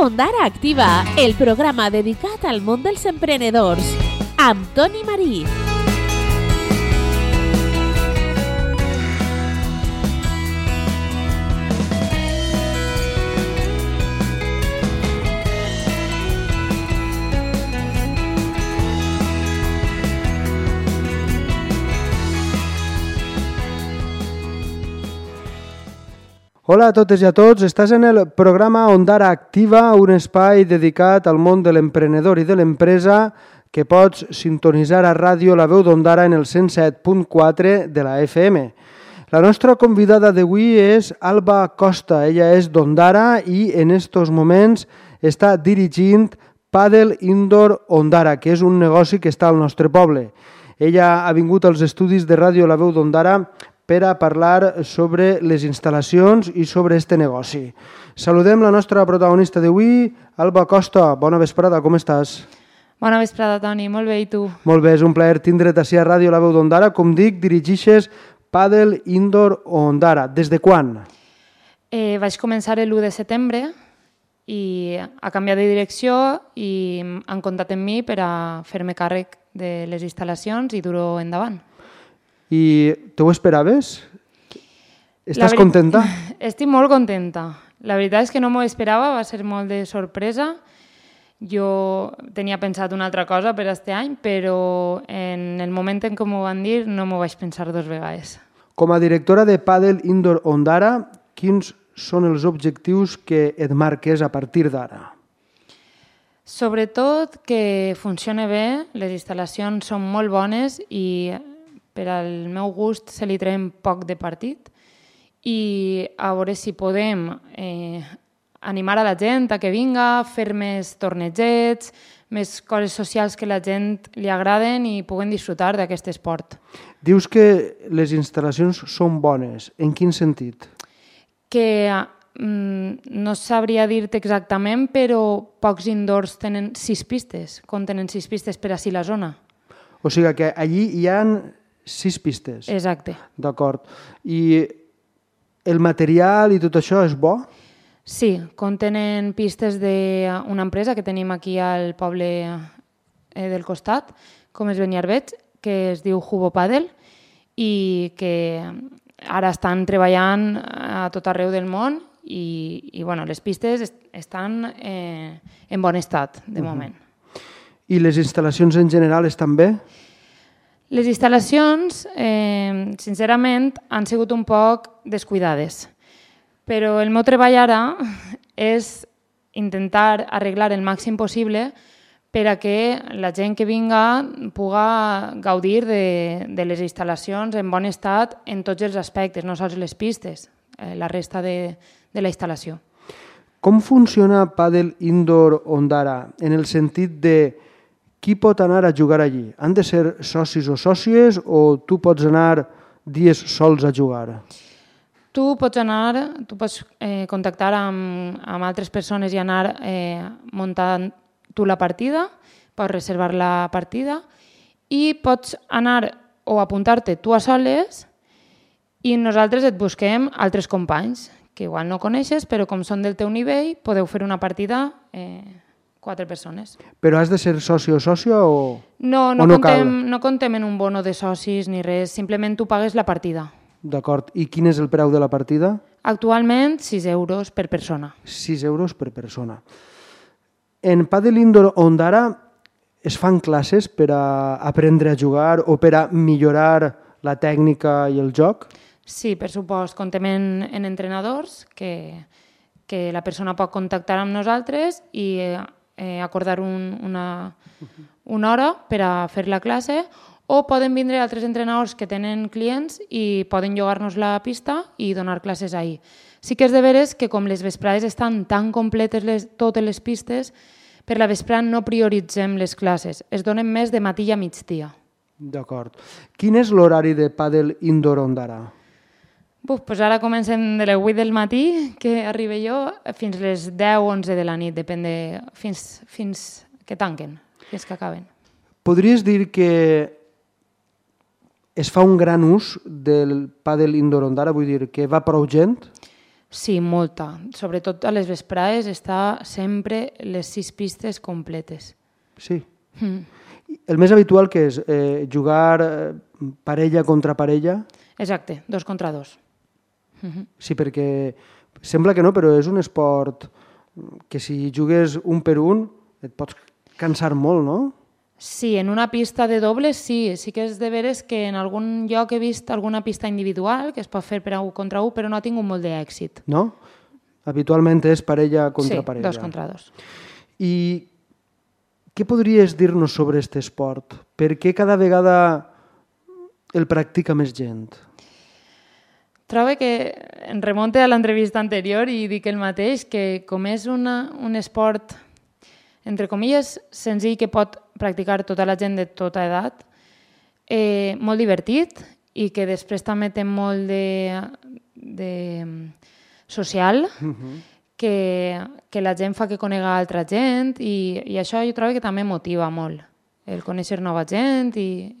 Ondara Activa, el programa dedicat al món dels emprenedors. Amb Toni Marí. Hola a totes i a tots, estàs en el programa Ondara Activa, un espai dedicat al món de l'emprenedor i de l'empresa que pots sintonitzar a ràdio La Veu d'Ondara en el 107.4 de la FM. La nostra convidada d'avui és Alba Costa, ella és d'Ondara i en estos moments està dirigint Padel Indoor Ondara, que és un negoci que està al nostre poble. Ella ha vingut als estudis de ràdio La Veu d'Ondara per a parlar sobre les instal·lacions i sobre este negoci. Saludem la nostra protagonista d'avui, Alba Costa. Bona vesprada, com estàs? Bona vesprada, Toni. Molt bé, i tu? Molt bé, és un plaer tindre't així a Ràdio La Veu d'Ondara. Com dic, dirigixes Padel Indoor Ondara. Des de quan? Eh, vaig començar l'1 de setembre i ha canviat de direcció i han comptat amb mi per a fer-me càrrec de les instal·lacions i dur-ho endavant. I te ho esperaves? Estàs veri- contenta? Estic molt contenta. La veritat és que no m'ho esperava, va ser molt de sorpresa. Jo tenia pensat una altra cosa per este any, però en el moment en què m'ho van dir no m'ho vaig pensar dos vegades. Com a directora de Padel Indoor Ondara, quins són els objectius que et marques a partir d'ara? Sobretot que funcione bé, les instal·lacions són molt bones i per al meu gust se li traiem poc de partit i a veure si podem eh, animar a la gent a que vinga, fer més tornejets, més coses socials que la gent li agraden i puguen disfrutar d'aquest esport. Dius que les instal·lacions són bones. En quin sentit? Que mm, no sabria dir-te exactament, però pocs indoors tenen sis pistes, contenen sis pistes per així la zona. O sigui que allí hi han sis pistes. Exacte. D'acord. I el material i tot això és bo? Sí, contenen pistes d'una empresa que tenim aquí al poble eh, del costat, com és Beniarbeig, que es diu Hubo Padel i que ara estan treballant a tot arreu del món i, i bueno, les pistes est estan eh, en bon estat, de moment. I les instal·lacions en general estan bé? Les instal·lacions, eh, sincerament, han sigut un poc descuidades. Però el meu treball ara és intentar arreglar el màxim possible per a que la gent que vinga puga gaudir de, de les instal·lacions en bon estat en tots els aspectes, no sols les pistes, eh, la resta de, de la instal·lació. Com funciona Padel Indoor Ondara en el sentit de qui pot anar a jugar allí? Han de ser socis o sòcies o tu pots anar dies sols a jugar? Tu pots anar, tu pots eh, contactar amb, amb altres persones i anar eh, muntant tu la partida, pots reservar la partida i pots anar o apuntar-te tu a soles i nosaltres et busquem altres companys que igual no coneixes, però com són del teu nivell, podeu fer una partida eh, quatre persones. Però has de ser soci o sòcia o... No, no, O no contem, cal? no contem en un bono de socis ni res, simplement tu pagues la partida. D'acord. I quin és el preu de la partida? Actualment, 6 euros per persona. 6 euros per persona. En Padel Indoor Ondara es fan classes per a aprendre a jugar o per a millorar la tècnica i el joc? Sí, per supost, contem en, en entrenadors que, que la persona pot contactar amb nosaltres i eh, acordar un, una, una hora per a fer la classe o poden vindre altres entrenadors que tenen clients i poden llogar-nos la pista i donar classes ahir. Sí que és de veres que com les vesprades estan tan completes les, totes les pistes, per la vesprada no prioritzem les classes, es donen més de matí a migdia. D'acord. Quin és l'horari de pàdel indoor Ondara? Buf, pues ara comencem de les 8 del matí, que arribe jo, fins les 10 o 11 de la nit, depèn de... fins, fins que tanquen, fins que acaben. Podries dir que es fa un gran ús del pàdel indoor Ondara, vull dir que va prou gent? Sí, molta. Sobretot a les vesprades està sempre les sis pistes completes. Sí. Mm. El més habitual que és eh, jugar eh, parella contra parella? Exacte, dos contra dos. -hmm. Sí, perquè sembla que no, però és un esport que si jugues un per un et pots cansar molt, no? Sí, en una pista de dobles sí. Sí que és de veres que en algun lloc he vist alguna pista individual que es pot fer per a un contra un, però no ha tingut molt d'èxit. No? Habitualment és parella contra sí, parella. dos contra dos. I què podries dir-nos sobre aquest esport? Per què cada vegada el practica més gent? Trobo que em remonte a l'entrevista anterior i dic el mateix, que com és una, un esport entre comilles, senzill que pot practicar tota la gent de tota edat, eh, molt divertit i que després també té molt de, de social, uh -huh. que, que la gent fa que conega altra gent i, i això jo trobo que també motiva molt, el conèixer nova gent i...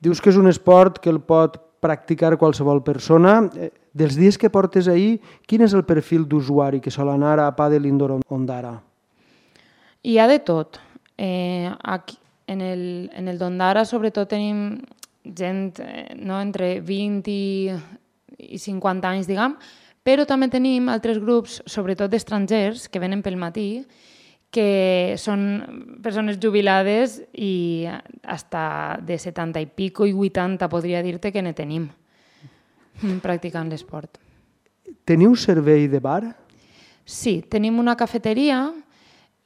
Dius que és un esport que el pot practicar qualsevol persona. Eh, dels dies que portes ahir, quin és el perfil d'usuari que sol anar a Padel Indoor Ondara? Hi ha de tot. Eh, aquí, en el, en el Dondara, sobretot, tenim gent eh, no, entre 20 i, i 50 anys, diguem, però també tenim altres grups, sobretot d'estrangers, que venen pel matí, que són persones jubilades i hasta de 70 i pico i 80 podria dir-te que ne tenim practicant l'esport. Teniu servei de bar? Sí, tenim una cafeteria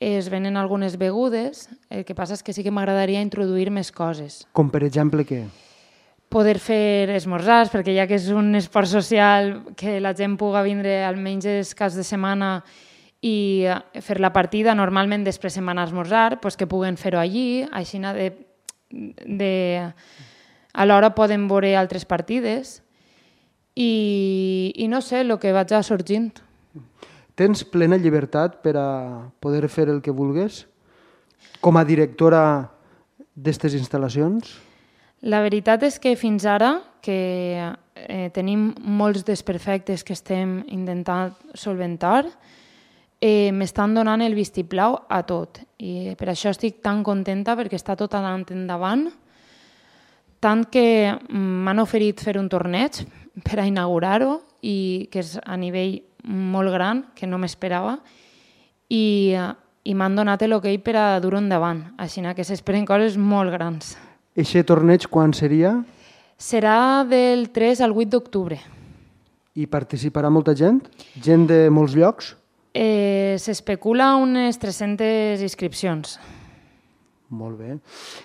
es venen algunes begudes, el que passa és que sí que m'agradaria introduir més coses. Com per exemple què? Poder fer esmorzars, perquè ja que és un esport social que la gent puga vindre almenys els caps de setmana i fer la partida, normalment després se'n van a esmorzar, pues que puguen fer-ho allí, així de, de... alhora poden veure altres partides i, i no sé, el que vaig a sorgint. Tens plena llibertat per a poder fer el que vulgues com a directora d'aquestes instal·lacions? La veritat és que fins ara, que eh, tenim molts desperfectes que estem intentant solventar, eh, m'estan donant el vistiplau a tot. I per això estic tan contenta, perquè està tot anant endavant, tant que m'han oferit fer un torneig per a inaugurar-ho i que és a nivell molt gran, que no m'esperava, i, i m'han donat l'hoquei per a dur endavant. Així que s'esperen coses molt grans. Eixe torneig quan seria? Serà del 3 al 8 d'octubre. I participarà molta gent? Gent de molts llocs? Eh, S'especula unes 300 inscripcions. Molt bé.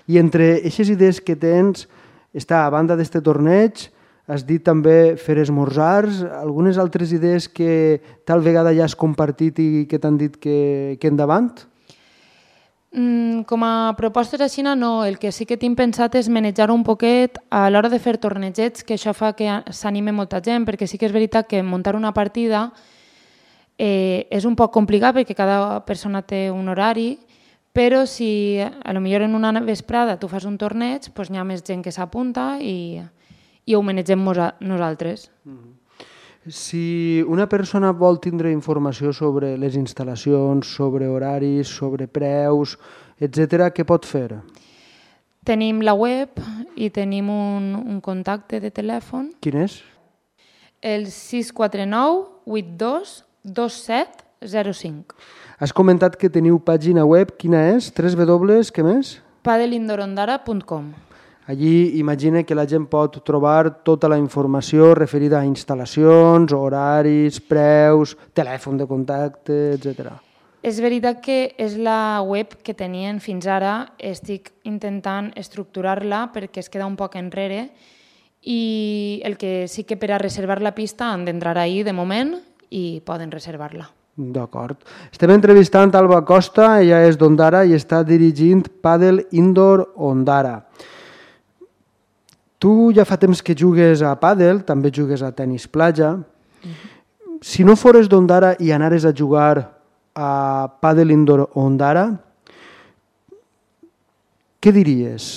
I entre aquestes idees que tens, està a banda d'aquest torneig, Has dit també fer esmorzars, algunes altres idees que tal vegada ja has compartit i que t'han dit que, que endavant? Mm, com a propostes així no, el que sí que tinc pensat és manejar un poquet a l'hora de fer tornegets, que això fa que s'anime molta gent, perquè sí que és veritat que muntar una partida eh, és un poc complicat perquè cada persona té un horari, però si a lo millor en una vesprada tu fas un torneig, doncs hi ha més gent que s'apunta i, i ho manegem nosaltres. Mm -hmm. Si una persona vol tindre informació sobre les instal·lacions, sobre horaris, sobre preus, etc., què pot fer? Tenim la web i tenim un, un contacte de telèfon. Quin és? El 649 82 2705. Has comentat que teniu pàgina web. Quina és? 3 W, què més? padelindorondara.com Allí imagina que la gent pot trobar tota la informació referida a instal·lacions, horaris, preus, telèfon de contacte, etc. És veritat que és la web que tenien fins ara, estic intentant estructurar-la perquè es queda un poc enrere i el que sí que per a reservar la pista han d'entrar ahir de moment i poden reservar-la. D'acord. Estem entrevistant Alba Costa, ella és d'Ondara i està dirigint Padel Indoor Ondara. Tu ja fa temps que jugues a pàdel, també jugues a tenis platja. Si no fores d'Ondara i anares a jugar a pàdel indoor Ondara, què diries?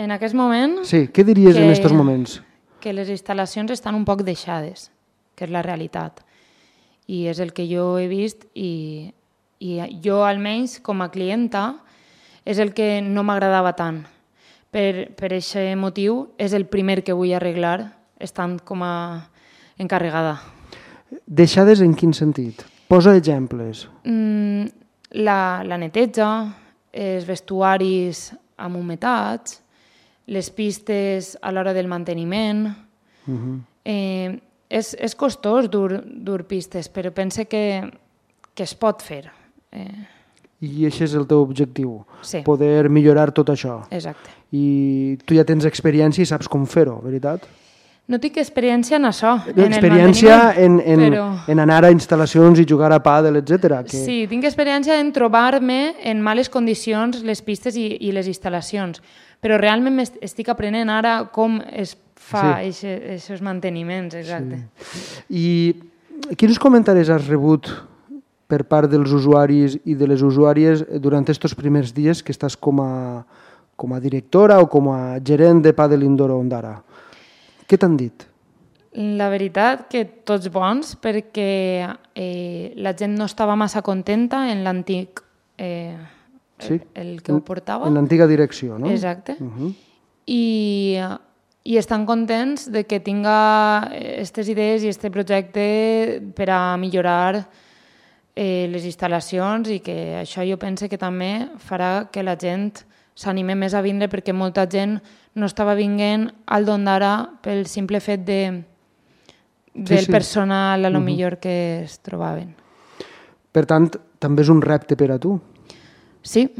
En aquest moment... Sí, què diries que, en aquests moments? Que les instal·lacions estan un poc deixades, que és la realitat. I és el que jo he vist i, i jo almenys com a clienta és el que no m'agradava tant per, per aquest motiu és el primer que vull arreglar estant com a encarregada. Deixades en quin sentit? Posa exemples. Mm, la, la neteja, els vestuaris amb humetats, les pistes a l'hora del manteniment... Uh -huh. eh, és, és costós dur, dur pistes, però pense que, que es pot fer. Eh, i aquest és el teu objectiu, sí. poder millorar tot això. Exacte. I tu ja tens experiència i saps com fer-ho, veritat? No tinc experiència en això, experiència en, en, però... en anar a instal·lacions i jugar a pàdel, etc. Que... Sí, tinc experiència en trobar-me en males condicions les pistes i, i les instal·lacions, però realment estic aprenent ara com es fa aquests sí. manteniments, exacte. Sí. I quins comentaris has rebut per part dels usuaris i de les usuàries durant aquests primers dies que estàs com a, com a directora o com a gerent de Padel Indoor Ondara? Què t'han dit? La veritat que tots bons perquè eh, la gent no estava massa contenta en l'antic eh, sí? el, el que ho portava. En l'antiga direcció, no? Exacte. Uh -huh. I, i estan contents de que tinga aquestes idees i aquest projecte per a millorar eh, les instal·lacions i que això jo pense que també farà que la gent s'anime més a vindre perquè molta gent no estava vinguent al d'ara pel simple fet de, del sí, sí. personal a lo uh -huh. millor que es trobaven. Per tant, també és un repte per a tu. Sí.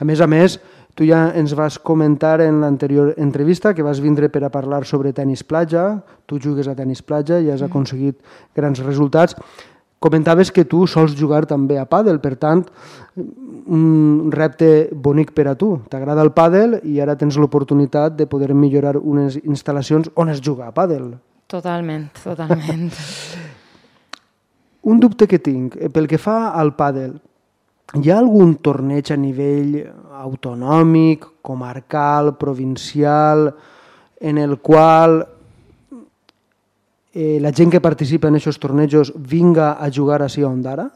a més a més, tu ja ens vas comentar en l'anterior entrevista que vas vindre per a parlar sobre tenis platja, tu jugues a tenis platja i has aconseguit grans resultats. Comentaves que tu sols jugar també a pàdel, per tant, un repte bonic per a tu. T'agrada el pàdel i ara tens l'oportunitat de poder millorar unes instal·lacions on es juga a pàdel. Totalment, totalment. un dubte que tinc, eh, pel que fa al pàdel, hi ha algun torneig a nivell autonòmic, comarcal, provincial, en el qual eh, la gent que participa en aquests tornejos vinga a jugar així a Ondara?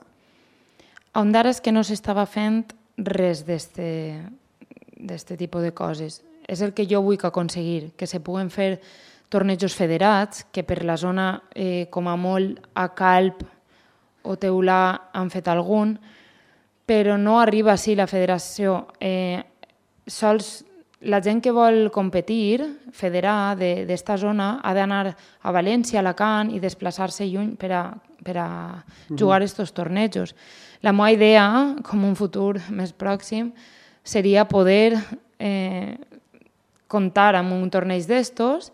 A Ondara és que no s'estava fent res d'aquest tipus de coses. És el que jo vull aconseguir, que se puguen fer tornejos federats, que per la zona, eh, com a molt, a Calp o Teulà han fet algun, però no arriba així la federació. Eh, sols la gent que vol competir, federar d'esta zona, ha d'anar a València, a Alacant i desplaçar-se lluny per a, per a jugar aquests tornejos. La meva idea, com un futur més pròxim, seria poder eh, comptar amb un torneig d'estos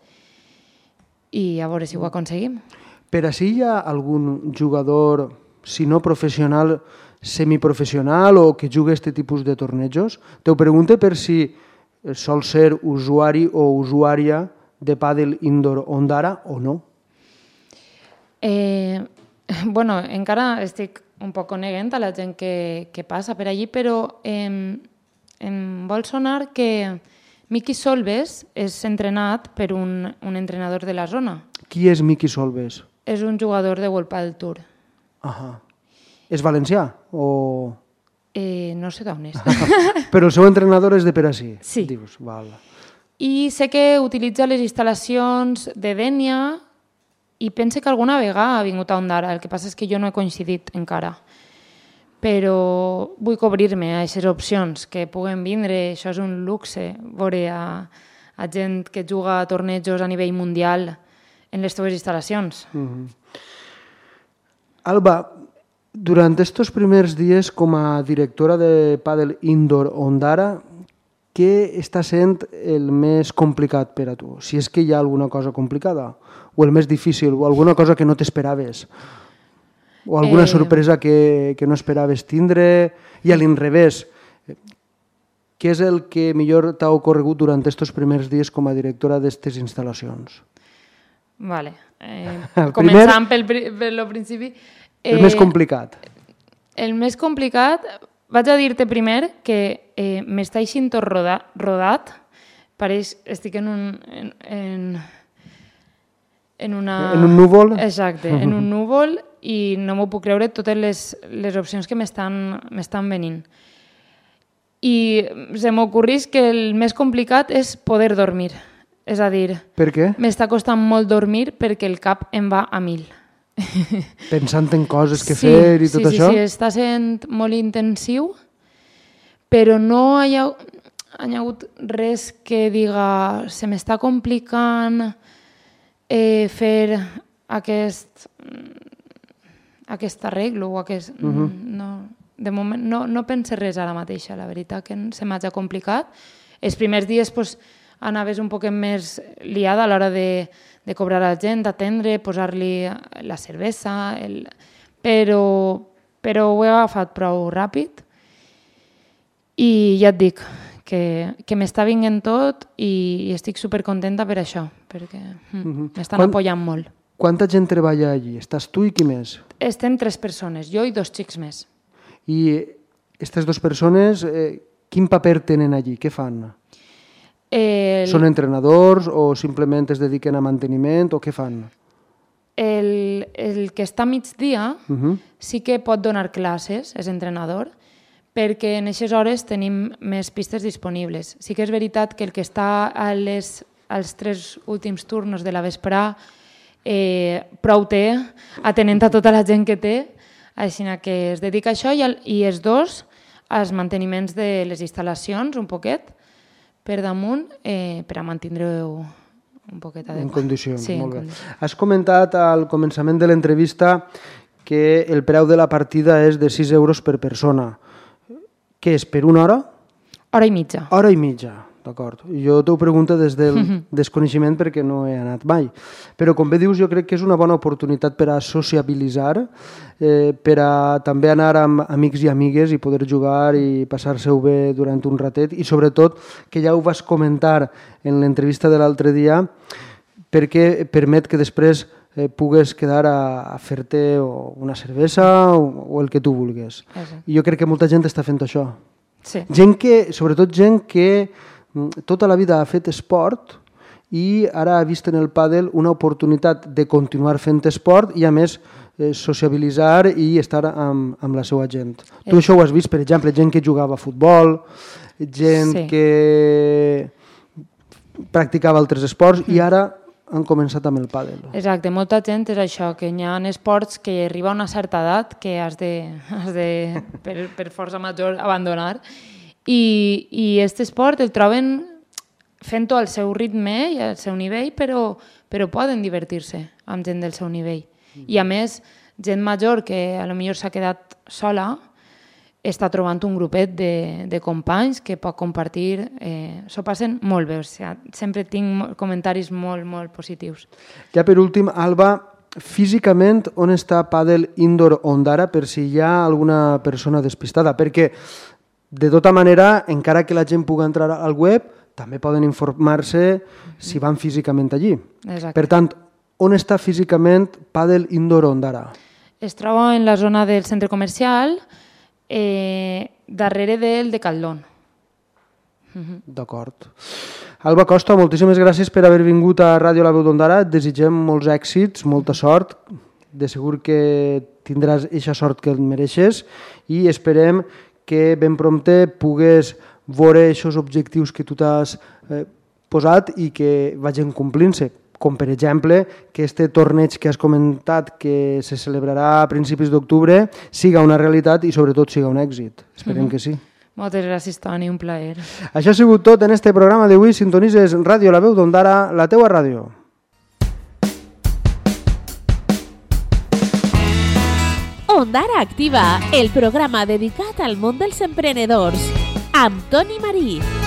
i a veure si ho aconseguim. Per així hi ha algun jugador, si no professional, semiprofessional o que jugui aquest tipus de tornejos? Te ho pregunto per si sol ser usuari o usuària de pàdel indoor Ondara o no? Eh, bueno, encara estic un poc coneguent a la gent que, que passa per allí, però eh, em vol sonar que Miki Solves és entrenat per un, un entrenador de la zona. Qui és Miki Solves? És un jugador de World Padel Tour. Ahà. És valencià o...? Eh, no sé d'on és. Però el seu entrenador és de per ací? Sí. Dius, val. I sé que utilitza les instal·lacions de Dènia i pense que alguna vegada ha vingut a Ondara, el que passa és que jo no he coincidit encara. Però vull cobrir-me a aquestes opcions que puguen vindre, això és un luxe, veure a, a gent que juga a tornejos a nivell mundial en les teves instal·lacions. Mm -hmm. Alba, Durant estos primers dies com a directora de Padel Indoor Ondara, què està sent el més complicat per a tu? Si és que hi ha alguna cosa complicada, o el més difícil, o alguna cosa que no t'esperaves, o alguna Eh. sorpresa que, que no esperaves tindre, i a l'inrevés, què és el que millor t'ha ocorregut durant estos primers dies com a directora d'aquestes instal·lacions? Vale. Eh, El començant pel, per lo principi. El més complicat. El més complicat, vaig a dir-te primer que eh, m'està eixint tot roda, rodat. Pareix, estic en un... En, en, en una... En un núvol? Exacte, en un núvol i no m'ho puc creure totes les, les opcions que m'estan m'estan venint. I se m'ocorrís que el més complicat és poder dormir. És a dir, Per què? m'està costant molt dormir perquè el cap em va a mil. Pensant en coses que fer i tot sí, això? Sí, sí, està sent molt intensiu, però no hi ha, hi ha hagut res que diga se m'està complicant eh, fer aquest, aquest arreglo o aquest... Uh -huh. no, de moment no, no pense res ara mateixa, la veritat que se m'ha complicat. Els primers dies pues, anaves un poquet més liada a l'hora de, de cobrar a la gent, d'atendre, posar-li la cervesa, el... però, però ho he agafat prou ràpid i ja et dic que, que m'està vinguent tot i, i estic supercontenta per això, perquè mm, m'estan Quan- apoyant molt. Quanta gent treballa allí? Estàs tu i qui més? Estem tres persones, jo i dos xics més. I aquestes dues persones, eh, quin paper tenen allí? Què fan? El, Són entrenadors o simplement es dediquen a manteniment o què fan? el, el que està a migdia Uh -huh. sí que pot donar classes, és entrenador, perquè en aquestes hores tenim més pistes disponibles. Sí que és veritat que el que està a les, als tres últims turnos de la vesprà eh, prou té, atenent a tota la gent que té, així que es dedica a això i, el, i els dos als manteniments de les instal·lacions un poquet per damunt eh, per a mantenir-ho un poquet adequat. En condicions, sí, molt en bé. condicions. Has comentat al començament de l'entrevista que el preu de la partida és de 6 euros per persona. Què és, per una hora? Hora i mitja. Hora i mitja, d'acord. Jo t'ho pregunto des del desconeixement perquè no he anat mai. Però com bé dius, jo crec que és una bona oportunitat per a sociabilitzar, eh, per a també anar amb amics i amigues i poder jugar i passar-se-ho bé durant un ratet i sobretot, que ja ho vas comentar en l'entrevista de l'altre dia, perquè permet que després eh, pugues quedar a, a fer-te una cervesa o, o el que tu vulguis. Exacte. I jo crec que molta gent està fent això. Sí. Gent que, sobretot gent que mm, tota la vida ha fet esport i ara ha vist en el pàdel una oportunitat de continuar fent esport i a més eh, sociabilitzar i estar amb, amb la seva gent. Tu Eh. això ho has vist, per exemple, gent que jugava a futbol, gent Sí. que practicava altres esports i ara han començat amb el pàdel. Exacte, molta gent és això, que hi ha esports que arriba a una certa edat que has de, has de per, per força major, abandonar. I, i aquest esport el troben fent-ho al seu ritme i al seu nivell, però, però poden divertir-se amb gent del seu nivell. I a més, gent major que a lo millor s'ha quedat sola, està trobant un grupet de, de companys que pot compartir, eh, s'ho passen molt bé, o sigui, sempre tinc comentaris molt, molt positius. Ja per últim, Alba, físicament on està Padel Indoor Ondara per si hi ha alguna persona despistada? Perquè, de tota manera, encara que la gent pugui entrar al web, també poden informar-se si van físicament allí. Exacte. Per tant, on està físicament Padel Indoor Ondara? Es troba en la zona del centre comercial, eh, darrere del de Caldón. D'acord. Alba Costa, moltíssimes gràcies per haver vingut a Ràdio La Veu d'Ondara. Et desitgem molts èxits, molta sort. De segur que tindràs eixa sort que et mereixes i esperem que ben prompte pugues veure aquests objectius que tu t'has eh, posat i que vagin complint-se com per exemple que este torneig que has comentat que se celebrarà a principis d'octubre siga una realitat i sobretot siga un èxit. Esperem que sí. Moltes gràcies, Toni, un plaer. Això ha sigut tot en este programa d'avui. Sintonitzes Ràdio La Veu d'Ondara, la teua ràdio. Ondara Activa, el programa dedicat al món dels emprenedors, amb Toni Marí.